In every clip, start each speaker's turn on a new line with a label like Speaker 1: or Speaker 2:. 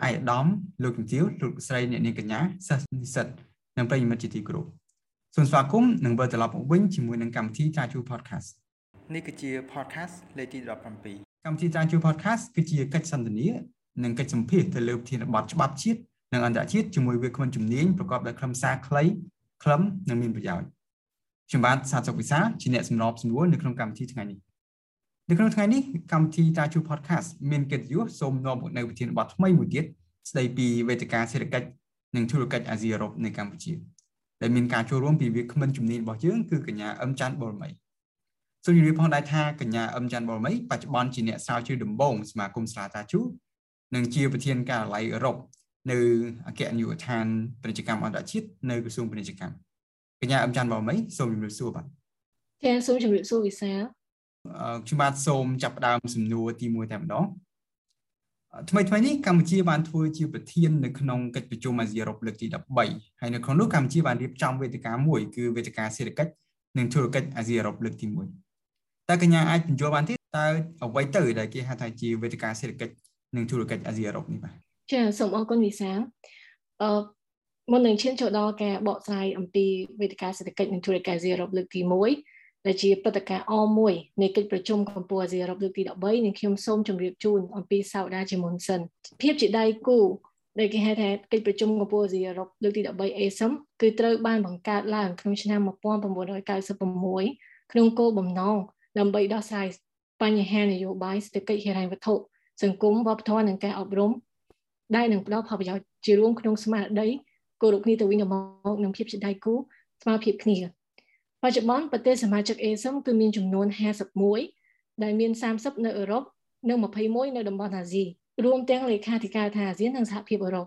Speaker 1: សូមជំរាបសួរអាយដាមលោកជំទាវលោកស្រីអ្នកនាងកញ្ញាសិស្សនិស្សិតនិងប្រិយមិត្តជាទីគោរពសូមស្វាគមន៍និងវិលត្រឡប់មកវិញជាមួយនឹងកម្មវិធីចាជូ podcast
Speaker 2: នេះគឺជា podcast លេខទី17
Speaker 1: កម្មវិធីចាជូ podcast គឺជាកិច្ចសន្ទនានិងកិច្ចសម្ភាសទៅលើប្រធានបទច្បាប់ជាតិនិងអន្តរជាតិជាមួយវាគ្មិនជំនាញប្រកបដោយខ្លឹមសារខ្លីខ្លឹមនិងមានប្រយោជន៍ខ្ញុំបាទសាទសុកវិសាជាអ្នកសម្របសម្រួលនៅក្នុងកម្មវិធីថ្ងៃនេះនៅក្នុងថ្ងៃនេះកម្មវិធីតាជូ podcast មានកិត្តិយសសូមនាំមកនៅប្រធានបទថ្មីមួយទៀត ស្ដីពីវេទិកាសេដ្ឋកិច្ចនិងធុរកិច្ចអាស៊ីអឺរ៉ុបនៅកម្ពុជាដែលមានការចូលរួមពីវាគ្មិនជំនាញរបស់យើងគឺកញ្ញាអឹមច័ន្ទបរមីសូមជម្រាបផងដែរថាកញ្ញាអឹមច័ន្ទបរមីបច្ចុប្បន្នជាអ្នកស្រាវជ្រាវដំបូងសមាគមស្រាតាជូនិងជាប្រធានការិយាល័យអឺរ៉ុបនៅអគ្គនាយកដ្ឋានពាណិជ្ជកម្មអន្តរជាតិនៅក្រសួងពាណិជ្ជកម្មកញ្ញាអឹមច័ន្ទបរមីសូមជម្រាបសួរបាទ
Speaker 3: ចាសូមជម្រាបសួរវិសាល
Speaker 1: ខ្ញុំបាទសូមចាប់ផ្ដើមសំណួរទី1តែម្ដង ថ្មីថ្មីនេះកម្ពុជាបានធ្វើជាប្រធាននៅក្នុងកិច្ចប្រជុំអាស៊ីអឺរ៉ុបលើកទី13ហើយនៅក្នុងនោះកម្ពុជាបានរៀបចំវេទិកាមួយគឺវេទិកាសេដ្ឋកិច្ចនិងធុរកិច្ចអាស៊ីអឺរ៉ុបលើកទី1តើកញ្ញាអាចបញ្យល់បានទេតើអ្វីទៅដែលគេហៅថាជាវេទិកាសេដ្ឋកិច្ចនិងធុរកិច្ចអាស៊ីអឺរ៉ុបនេះបាទ
Speaker 3: ចាសូមអរគុណវិសាអឺមុននឹងឈានចូលដល់ការបកស្រាយអំពីវេទិកាសេដ្ឋកិច្ចនិងធុរកិច្ចអាស៊ីអឺរ៉ុបលើកទី1 ដែលជាព្រឹត្តិការណ៍អមួយនៃកិច្ចប្រជុំកម្ពុជាអាស៊ីអឺរ៉ុបលើកទី13និងខ្ញុំសូមជម្រាបជូនអំពីសោដាជាមុនសិនភាពជាដៃគូដែលគេហៅថាកិច្ចប្រជុំកម្ពុជាអាស៊ីអឺរ៉ុបលើកទី13 ASEM គឺត្រូវបានបង្កើតឡើងក្នុងឆ្នាំ1996ក្នុងគោលបំណងដើម្បីដោះស្រាយបញ្ហានយោបាយសេដ្ឋកិច្ចហិរញ្ញវត្ថុសង្គមវប្បធម៌និងការអប់រំដែលនឹងផ្ដល់ផលប្រយោជន៍ជារួមក្នុងស្មារតីគោរពគ្នាទៅវិញទៅមកនិងភាពជាដៃគូស្មើភាពគ្នា បច្ចុប្បន្នប្រទេសសមាជិក ASEM គឺមានចំនួន51ដែលមាន30នៅអឺរ៉ុបនិង21នៅតំបន់អាស៊ីរួមទាំងលេខាធិការដ្ឋានអាស៊ាននិងសហភាពអឺរ៉ុប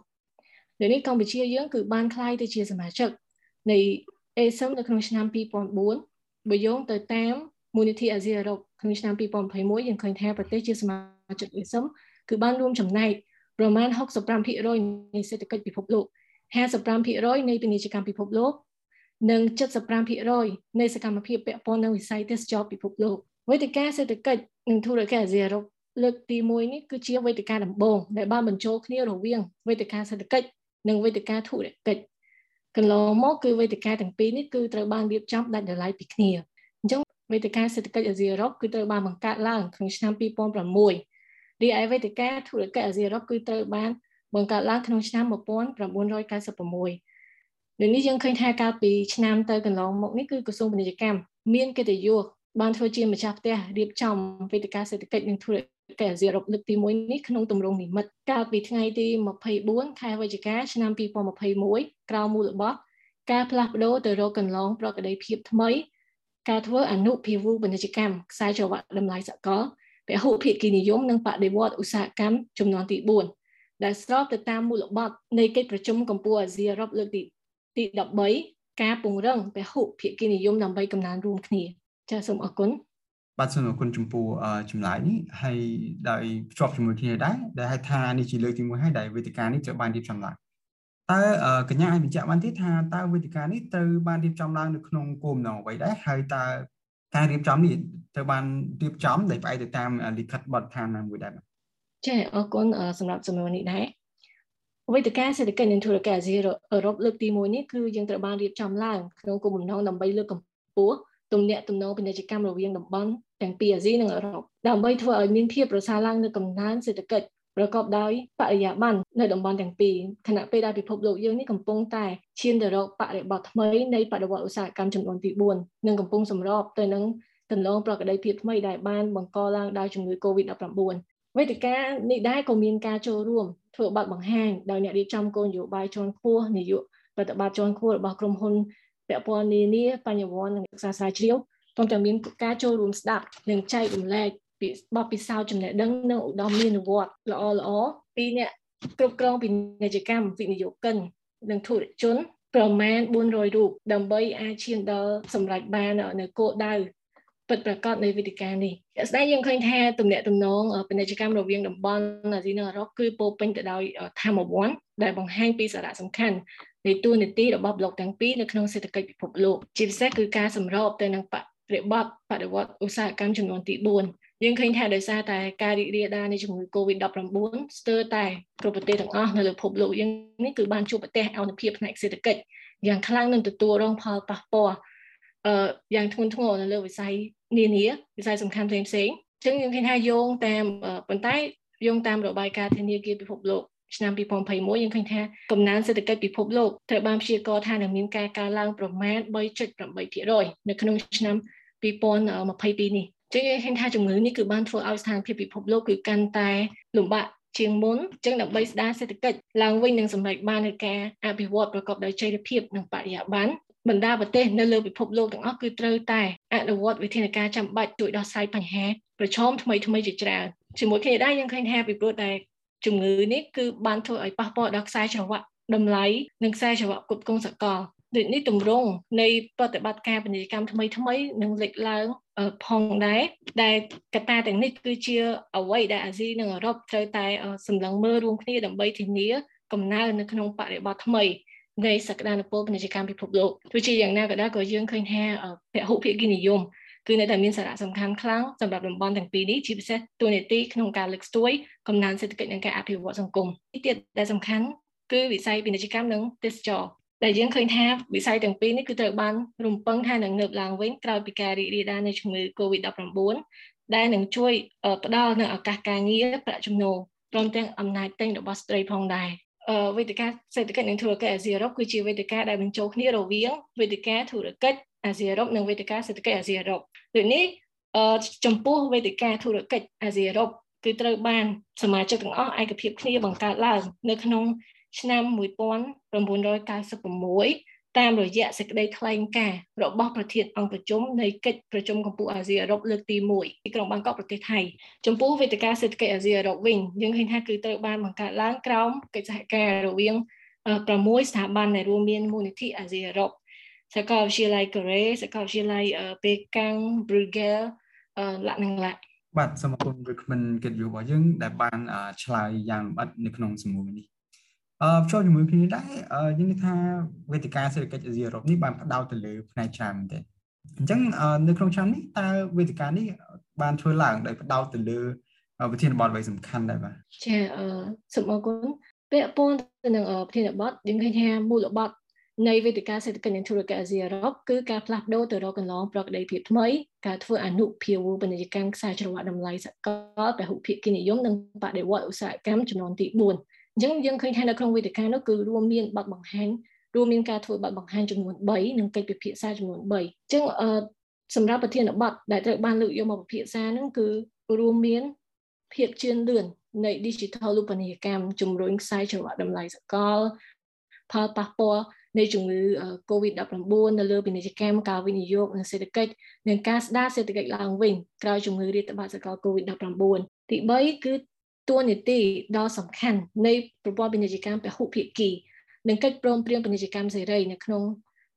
Speaker 3: នៅនេះកម្ពុជាយើងគឺបានក្លាយទៅជាសមាជិកនៃ ASEM នៅក្នុងឆ្នាំ2004បើយោងទៅតាមមូលនិធិអាស៊ីអឺរ៉ុបក្នុងឆ្នាំ2021យើងឃើញថាប្រទេសជាសមាជិក ASEM គឺបានរួមចំណែកប្រមាណ65%នៃសេដ្ឋកិច្ចពិភពលោក55%នៃពាណិជ្ជកម្មពិភពលោក និង75%នៃសកម្មភាពពាក់ព័ន្ធនឹងវិស័យទេសចរពិភពលោកវេទិកាសេដ្ឋកិច្ចនិងធុរកិច្ចអាស៊ីអឺរ៉ុបលើកទី1នេះគឺជាវេទិកាដំបូងដែលបានបញ្ចូលគ្នារវាងវេទិកាសេដ្ឋកិច្ចនិងវេទិកាធុរកិច្ចកន្លងមកគឺវេទិកាទាំងពីរនេះគឺត្រូវបានរៀបចំដាច់ដោយឡែកពីគ្នាអញ្ចឹងវេទិកាសេដ្ឋកិច្ចអាស៊ីអឺរ៉ុបគឺត្រូវបានបង្កើតឡើងក្នុងឆ្នាំ2006រីឯវេទិកាធុរកិច្ចអាស៊ីអឺរ៉ុបគឺត្រូវបានបង្កើតឡើងក្នុងឆ្នាំ1996 នៅនេះយើងឃើញថាកាលពីឆ្នាំទៅកន្លងមកនេះគឺក្រសួងពាណិជ្ជកម្មមានកិត្តិយសបានធ្វើជាម្ចាស់ផ្ទះរៀបចំវេទិកាសេដ្ឋកិច្ចនិងធុរកិច្ចអាស៊ីអឺរ៉ុបលើកទី1នេះក្នុងទម្រង់និមិត្តកាលពីថ្ងៃទី24ខែវិច្ឆិកាឆ្នាំ2021ក្រៅមូលបទការផ្លាស់ប្ដូរទៅរកកន្លងប្រកដីភាពថ្មី ការធ្វើអនុភាវូពាណិជ្ជកម្មខ្សែច្រវាក់តម្លៃសកលពហុភាគីនិយមនិងបដិវត្តឧស្សាហកម្មចំនួនទី4ដែលស្របទៅតាមមូលបត់នៃកិច្ចប្រជុំកម្ពុជាអាស៊ីអឺរ៉ុបលើកទី ទី13ការពង្រឹងពហុភាគីនិយមដើម្បីកំណើនរួមគ្នាចាសសូមអរគុណ
Speaker 1: បាទសូមអរគុណចំពោះចម្លើយនេះហើយដោយភ្ជាប់ជាមួយគ្នាដែរដែលហៅថានេះជាលើកទី1ហើយដែលវេទិកានេះត្រូវបានរៀបចំឡើងតើកញ្ញាអាចបញ្ជាក់បានទេថាតើវេទិកានេះត្រូវបានរៀបចំឡើងនៅក្នុងគោលបំណងអ្វីដែរហើយតើការរៀបចំនេះត្រូវបានរៀបចំដោយផ្អែកទៅតាមលិខិតបទដ្ឋានណាមួយដែរបាទ
Speaker 3: ចាអរគុណសម្រាប់សំណួរនេះដែរ វេទិកាសេដ្ឋកិច្ចនិងធុរកិច្ចអាស៊ីអឺរ៉ុបលើកទី1នេះគឺយើងត្រូវបានរៀបចំឡើងក្នុងគោលបំណងដើម្បីលើកកម្ពស់ទំនាក់ទំនងពាណិជ្ជកម្មរវាងតំបន់ទាំងពីរអាស៊ីនិងអឺរ៉ុបដើម្បីធ្វើឲ្យមានភាពប្រសើរឡើងនៅកំណើនសេដ្ឋកិច្ចប្រកបដោយបរិយាបន្ននៅតំបន់ទាំងពីរខណៈពេលដែលពិភពលោកយើងនេះកំពុងតែឈានទៅរកបរិបទថ្មីនៃបដិវត្តឧស្សាហកម្មចំនួនទី4និងកំពុងសម្របទៅនឹងទន្លងប្រកបដីភាពថ្មីដែលបានបង្កឡើងដោយជំងឺ Covid-19 វេទិកានេះដែរក៏មានការចូលរួមធ្វើបទបង្ហាញដោយអ្នករៀបចំគោលនយោបាយជាន់ខ្ពស់នាយកប្រតិបត្តិជាន់ខ្ពស់របស់ក្រុមហ៊ុនពាក់ព័ន្ធនានាបញ្ញវន្តនិងសិក្សាស្រាវជ្រាវព្រមទាំងមានការចូលរួមស្ដាប់និងចែករំលែកពីបទពិសោធន៍ចំណេះដឹងនិងឧត្តមមានវត្តល្អល្អពីអ្នកគ្រប់គ្រងពាណិជ្ជកម្មវិនិយោគិននិងធុរជនប្រមាណ400រូបដើម្បីអាចឈានដល់សម្រេចបាននៅគោលដៅ ពិតប្រាកដនៃវេទិកានេះជាក់ស្ដែងយើងឃើញថាទំនាក់ទំនងពាណិជ្ជកម្មរវាងតំបន់អាស៊ីនិងអឺរ៉ុបគឺពោពេញទៅដោយធម្មវ័នដែលបង្ហាញពីសារៈសំខាន់នៃតួនាទីរបស់ប្លុកទាំងពីរនៅក្នុងសេដ្ឋកិច្ចពិភពលោកជាពិសេសគឺការសម្របទៅនឹងបរិបទបដិវត្តឧស្សាហកម្មចំនួនទី4យើងឃើញថាដោយសារតែការរីករាលដាលនៃជំងឺ Covid-19 ស្ទើរតែគ្រប់ប្រទេសទាំងអស់នៅលើពិភពលោកយើងនេះគឺបានជួបប្រទេសអនុភាពផ្នែកសេដ្ឋកិច្ចយ៉ាងខ្លាំងនឹងទទួលរងផលប៉ះពាល់ អឺយ៉ាងធ្ងន់ធ្ងរនៅលើវិស័យនានាវិស័យសំខាន់ផ្សេងផ្សេងអញ្ចឹងយើងឃើញថាយោងតាមប៉ុន្តែយោងតាមរបាយការណ៍ធនាគារពិភពលោកឆ្នាំ2021យើងឃើញថាកំណើនសេដ្ឋកិច្ចពិភពលោកត្រូវបានព្យាករណ៍ថានឹងមានការកើនឡើងប្រមាណ3.8%នៅក្នុងឆ្នាំ2022នេះចឹងយើងឃើញថាជំងឺនេះគឺបានធ្វើឲ្យស្ថានភាពពិភពលោកគឺកាន់តែលំបាកជាងមុនចឹងដើម្បីស្ដារសេដ្ឋកិច្ចឡើងវិញនឹងសម្រេចបាននូវការអភិវឌ្ឍប្រកបដោយចីរភាពនិងបរិយាបន្ន បណ្ដាប្រទេសនៅលើពិភពលោកទាំងអស់គឺត្រូវតែអនុវត្តវិធានការចាំបាច់ជួយដោះស្រាយបញ្ហាប្រឈមថ្មីថ្មីជាច្រើនជាមួយគ្នាដែរយើងឃើញថាពីព្រោះតែជំងឺនេះគឺបានធ្វើឲ្យប៉ះពាល់ដល់ខ្សែច្រវាក់តម្លៃនិងខ្សែច្រវាក់គ្រប់គ្រងសកលដូចនេះទម្រង់នៃប្រតិបត្តិការពាណិជ្ជកម្មថ្មីថ្មីនឹងលេចឡើងផងដែរដែលកត្តាទាំងនេះគឺជាអ្វីដែលអាស៊ីនិងអឺរ៉ុបត្រូវតែសម្លឹងមើលរួមគ្នាដើម្បីធានាកំណើននៅក្នុងបរិបទថ្មី នៃសក្តានុពលពាណិជ្ជកម្មពិភពលោកទោះជាយ៉ាងណាក៏ដោយក៏យើងឃើញថាពហុភាគីនិយមគឺនៅតែមានសារៈសំខាន់ខ្លាំងសម្រាប់តំបន់ទាំងពីរនេះជាពិសេសទូនីតិក្នុងការលើកស្ទួយកំណើនសេដ្ឋកិច្ចនិងការអភិវឌ្ឍសង្គមទីទៀតដែលសំខាន់គឺវិស័យពាណិជ្ជកម្មនិងទេសចរដែលយើងឃើញថាវិស័យទាំងពីរនេះគឺត្រូវបានរំពឹងថានឹងងើបឡើងវិញក្រោយពីការរីករាលដាលនៃជំងឺ Covid-19 ដែលនឹងជួយផ្ដល់នូវឱកាសការងារប្រាក់ចំណូលព្រមទាំងអំណាចទិញរបស់ស្ត្រីផងដែរ វេទិកាសេដ្ឋកិច្ចនិងធុរកិច្ចអាស៊ីអឺរ៉ុបគឺជាវេទិកាដែលបញ្ចូលគ្នារវាងវេទិកាធុរកិច្ចអាស៊ីអឺរ៉ុបនិងវេទិកាសេដ្ឋកិច្ចអាស៊ីអឺរ៉ុបដូចនេះចំពោះវេទិកាធុរកិច្ចអាស៊ីអឺរ៉ុបគឺត្រូវបានសមាជិកទាំងអស់ឯកភាពគ្នាបង្កើតឡើងនៅក្នុងឆ្នាំ1996 តាមរយៈសេចក្តីថ្លែងការណ៍របស់ប្រធានអង្គប្រជុំនៃកិច្ចប្រជុំកម្ពុជាអាស៊ីអឺរ៉ុបលើកទី1ទីក្រុងបាងកកប្រទេសថៃចំពោះវេទិកាសេដ្ឋកិច្ចអាស៊ីអឺរ៉ុបវិញយើងឃើញថាគឺត្រូវបានបង្កើតឡើងក្រោមកិច្ចសហការរវាង6ស្ថាប័នដែលរួមមានមូលនិធិអាស៊ីអឺរ៉ុបសាកលវិទ្យាល័យកូរ៉េសាកលវិទ្យាល័យប៉េកាំង Bruegel ឡាក់និងឡាក់
Speaker 1: បាទសូមអរគុណវិក្កាមកិត្តិយសរបស់យើងដែលបានឆ្លើយយ៉ាងលម្អិតនៅក្នុងសំណួរនេះ អឺចូលជាមួយគ្នាដែរយើងនិយាយថាវេទិកាសេដ្ឋកិច្ចអាស៊ីអឺរ៉ុបនេះបានផ្ដោតទៅលើផ្នែកច្រើនមែនទេអញ្ចឹងនៅក្នុងឆ្នាំនេះតើវេទិកានេះបានធ្វើឡើងដោយផ្ដោតទៅលើវិធានបទអ្វីសំខាន់ដែរបាទ
Speaker 3: ចាអឺសូមអរគុណពាក់ព័ន្ធទៅនឹងវិធានបទយើងឃើញថាមូលបទនៃវេទិកាសេដ្ឋកិច្ចនិងធុរកិច្ចអាស៊ីអឺរ៉ុបគឺការផ្លាស់ប្ដូរទៅរកកន្លងប្រក្តីភាពថ្មីការធ្វើអនុភាវពាណិជ្ជកម្មខ្សែច្រវាក់តម្លៃសកលពហុភាគីនិយមនិងបដិវត្តឧស្សាហកម្មចំនួនទី4 អញ្ចឹងយើងឃើញថានៅក្នុងវេទិកានោះគឺរួមមានបទបង្ហាញរួមមានការធ្វើបទបង្ហាញចំនួន3និងកិច្ចពិភាក្សាចំនួន3អញ្ចឹងអឺសម្រាប់ប្រធានបទដែលត្រូវបានលើកយកមកពិភាក្សាហ្នឹងគឺរួមមានភាពជឿនលឿននៃ digital រូបនីយកម្មជំរុញខ្សែច្រវាក់តម្លៃសកលផលប៉ះពាល់នៃជំងឺ Covid-19 នៅលើពាណិជ្ជកម្មការវិនិយោគនិងសេដ្ឋកិច្ចនិងការស្ដារសេដ្ឋកិច្ចឡើងវិញក្រោយជំងឺរាតត្បាតសកល Covid-19 ទី3គឺ តួនាទីដ៏សំខាន់នៃប្រព័ន្ធពាណិជ្ជកម្មពហុភាគីនិងកិច្ចព្រមព្រៀងពាណិជ្ជកម្មសេរីនៅក្នុង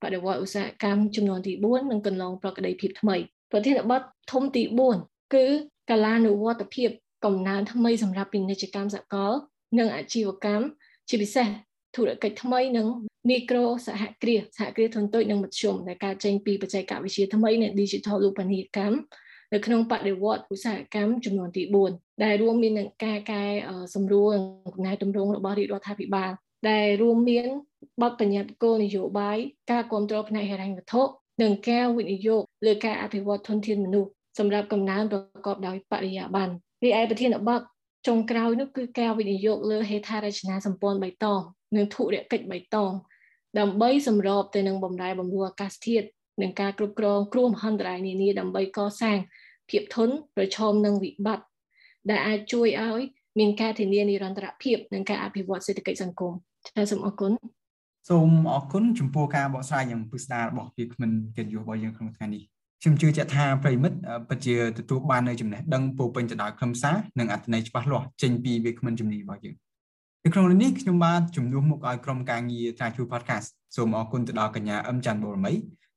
Speaker 3: បដិវត្តឧស្សាហកម្មចំនួនទី4និងកន្លងប្រក្តីភាពថ្មីប្រធានបទធំទី4គឺកាលានុវត្តភាពកំណើនថ្មីសម្រាប់ពាណិជ្ជកម្មសកល និងអាជីវកម្មជាពិសេសធុរកិច្ចថ្មីនិងមីក្រូសហគ្រាសសហគ្រាសធុនតូចនិងមធ្យមដែលការចេញពីបច្ចេកវិទ្យាថ្មីនៃ Digital រូបនីយកម្ម នៅក្នុងបដិវត្តឧស្សាហកម្មចំនួនទី4ដែលរួមមាននឹងការកែសម្រួលកំណែតម្រង់របស់រាជរដ្ឋាភិបាលដែលរួមមានបទបញ្ញត្តិគោលនយោបាយការគ្រប់គ្រងផ្នែកហិរញ្ញវត្ថុនិងការវិនិយោគលើការអភិវឌ្ឍធនធានមនុស្សសម្រាប់កំណើនប្រកបដោយបរិយាបន្នរីឯប្រធានបទចុងក្រោយនោះគឺការវិនិយោគលើហេដ្ឋារចនាសម្ព័ន្ធបៃតងនិងធុរកិច្ចបៃតងដើម្បីសម្របទៅនឹងបំរែបំរួលអាកាសធាតុ និងការគ្រប់គ្រងគ្រោះមហន្តរាយនានាដើម្បីកសាងភាពធន់ប្រឈមនឹងវិបត្តិដែលអាចជួយឲ្យមានការធានានិរន្តរភាពនិងការអភិវឌ្ឍសេដ្ឋកិច្ចសង្គមចា៎សូមអរគុណ
Speaker 1: សូមអរគុណចំពោះការបកស្រាយយ៉ាងពិស្ដាររបស់វាគ្មិនកិត្តិយសរបស់យើងក្នុងថ្ងៃនេះខ្ញុំជឿជាក់ថាប្រិមិត្តពិតជាទទួលបាននូវចំណេះដឹងពោពេញទៅដោយខ្លឹមសារនិងអត្ថន័យច្បាស់លាស់ចេញពីវាគ្មិនជំនាញរបស់យើងនៅក្នុងនេះខ្ញុំបានជំនួសមកឲ្យក្រុមការងារថាជួ podcast សូមអរគុណទៅដល់កញ្ញាអឹមច័ន្ទបូរមី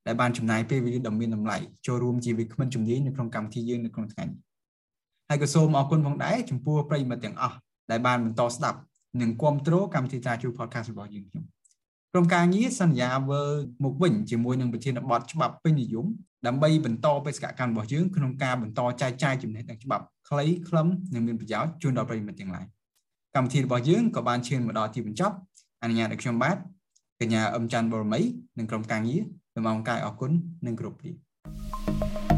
Speaker 1: ដែលបានចំណាយពេលវេលាដ៏មានតម្លៃចូលរួមជាវិក្កាមជំនាញនៅក្នុងកម្មវិធីយើងនៅក្នុងថ្ងៃនេះហើយក៏សូមអរគុណផងដែរចំពោះប្រិយមិត្តទាំងអស់ដែលបានបន្តស្ដាប់និងគ្រប់គ្រងកម្មវិធីតាជួ podcast របស់យើងខ្ញុំក្រុមការងារសន្យាវើមកវិញជាមួយនឹងប្រធានបទច្បាប់ពេញនិយមដើម្បីបន្តបេសកកម្មរបស់យើងក្នុងការបន្តចែកចាយចំណេះដឹងច្បាប់ខ្លីខ្លឹមនិងមានប្រយោជន៍ជូនដល់ប្រិយមិត្តទាំងឡាយកម្មវិធីរបស់យើងក៏បានឈានមកដល់ទីបញ្ចប់អនុញ្ញាតឲ្យខ្ញុំបាទកញ្ញាអឹមច័ន្ទបរមីនិងក្រុមការងារ សូមអរកាយអរគុណនិងគោរពលា thank you